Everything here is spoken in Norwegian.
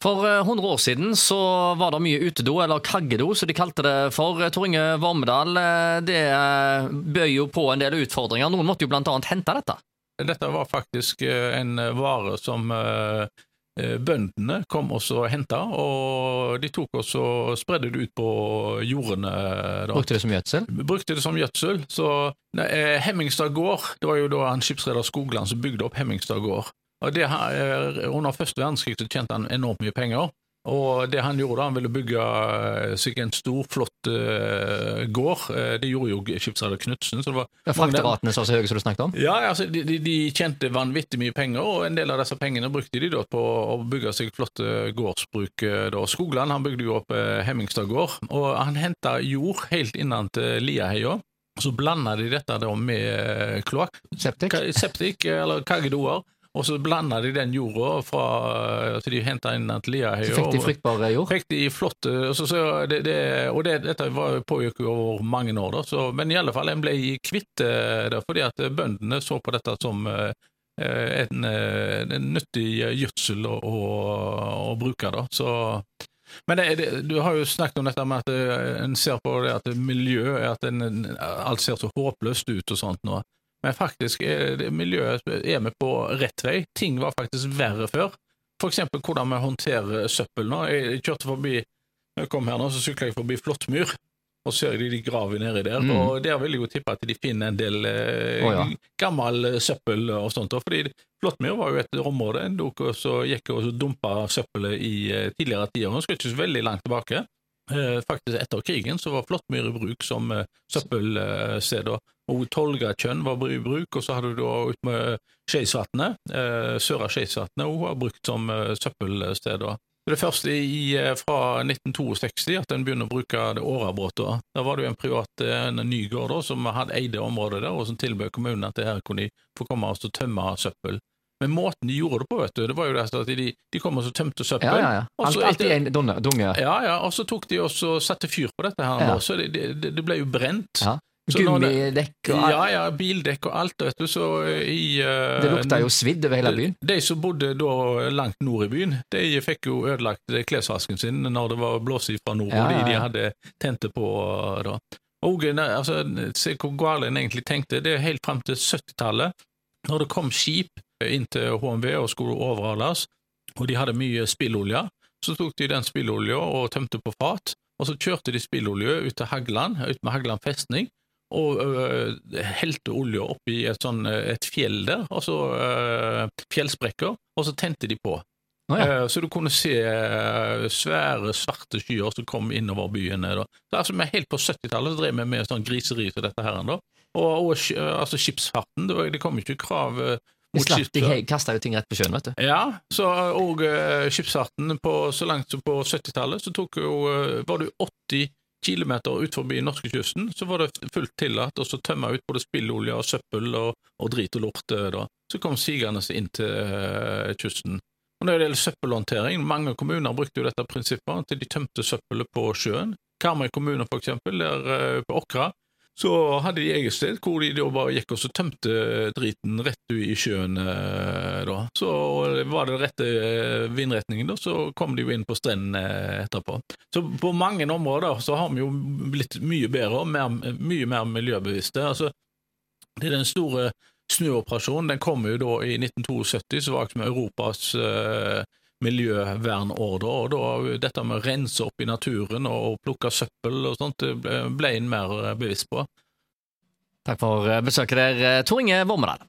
For eh, 100 år siden så var det mye utedo, eller kaggedo som de kalte det for. Tor Inge Vormedal, eh, det bød jo på en del utfordringer. Noen måtte jo annet hente dette. Dette var faktisk eh, en vare som eh, eh, bøndene kom også og henta, og de tok også og spredde det ut på jordene. Da. Brukte det som gjødsel. Brukte det som gjødsel. Så eh, Hemmingstad gård, det var jo da han skipsreder Skogland som bygde opp Hemmingstad gård. Det, Under første verdenskrig så tjente han enormt mye penger. Og det han gjorde han ville bygge eh, seg en stor, flott uh, gård. Eh, det gjorde jo skipsreder Knutsen. Ja, Frakteratene så høye som du snakket om. ja, altså, de, de, de tjente vanvittig mye penger, og en del av disse pengene brukte de da på å bygge seg flotte gårdsbruk. Da. Skogland han bygde jo opp eh, Hemmingstad gård, og han henta jord helt innan til Liaheia. Så blanda de dette da med kloakk, Septik. ka- septik eller kaggedoer, og så blanda de den jorda fra altså de henta inn til Liahøya. Så fikk de og- jord. Fikk de flott eh, så, så det, det, Og det, dette pågikk jo over mange år, da, så, men i alle fall en ble kvitt eh, det fordi at bøndene så på dette som eh, en, eh, en nyttig gjødsel å, å, å bruke. Da. Så, men det, det, du har jo snakket om dette med at eh, en ser på det at miljø er at en, alt ser så håpløst ut og sånt nå. Men faktisk er det, miljøet er vi på rett vei. Ting var faktisk verre før. Eksempel hvordan vi håndterer søppel nå. Jeg kjørte forbi når jeg kom her nå, så sykla jeg forbi Flåttmyr, og ser de, de graver nedi der. Mm. Og der vil jeg jo tippe at de finner en del eh, oh, ja. gammel eh, søppel og sånt. fordi Flåttmyr var jo et område en dok så gikk og så dumpa søppelet i eh, tidligere tider. Nå skal ikke så veldig langt tilbake. Eh, faktisk etter krigen så var Flåttmyr i bruk som eh, søppelsted. da. Og Tolgatjønn var i bruk, og så hadde du ut med Skeisvatnet, eh, Søra Skeisvatnet, hun var brukt som eh, søppelsted. Det er først i, eh, fra 1962 at en begynner å bruke det Årabrottet. Da var det jo en privat eh, en Nygård da, som hadde eide området der, og som tilbød kommunen at det her kunne de få komme og tømme søppel. Men måten de gjorde det på, vet du, det var jo det at de, de kom og så tømte søppel. Ja, ja, ja. Alt, alltid en dunge. dunge. ja, ja, og så tok de og så satte fyr på dette her, Ja. så det, det, det ble jo brent. Ja. Gummidekk og alt. Ja, ja, bildekk og alt, vet du, så i uh, Det lukta jo svidd over hele byen. De, de som bodde da langt nord i byen, de fikk jo ødelagt klesvasken sin når det var blåsig fra nord, Ja, ja, de de hadde tente på eh, da. Og altså, se hvor galt en egentlig tenkte, det er helt frem til 70-tallet, når det kom skip inn til HMV og skulle overhales, og de hadde mye spillolje, så tok de den spillolja og tømte på fat, og så kjørte de spillolje ut til Hagland, ut med Hagland festning, og øh, helte olje oppi et, sånn, øh, et fjell der, altså øh, fjellsprekker, og så tente de på. Ah, ja. Eh, Så du kunne se øh, svære, svarte skyer som kom innover byen. Da. Så altså, vi helt på 70-tallet drev vi med sånn griseri som dette her. Da. Og, og altså, skipsfarten, det, var, det kom ikke krav øh, slapp, de kasta jo ting rett på sjøen, vet du. Ja, så, og uh, skipsfarten på, så langt som på 70-tallet, så tok jo, uh, var jo 80 kilometer ut forbi norskekysten, så var det fullt tillatt å så tømme ut både spillolje og søppel og, og drit og lort. eh, da. Så kom sigende inn til uh, kysten. Og Når det gjelder søppelhåndtering, mange kommuner brukte jo dette prinsippet, til de tømte søppelet på sjøen. Karmøy kommune, for eksempel, der på Åkra, så hadde de eget sted hvor de da bare gikk og så tømte driten rett ut i sjøen. eh, da. Så var det rette eh, vindretningen, da, så kom de jo inn på strendene eh, etterpå. Så på mange områder så har vi jo blitt mye bedre og mer, mye mer miljøbevisste. Altså, det er den store snuoperasjonen. Den kom jo da i 1972, så var det Europas eh, miljøvernordre. Og da dette med å rense opp i naturen og, plukke søppel og sånt, det ble, en mer bevisst på. Takk for besøket der, eh, Tor Inge Vormedal.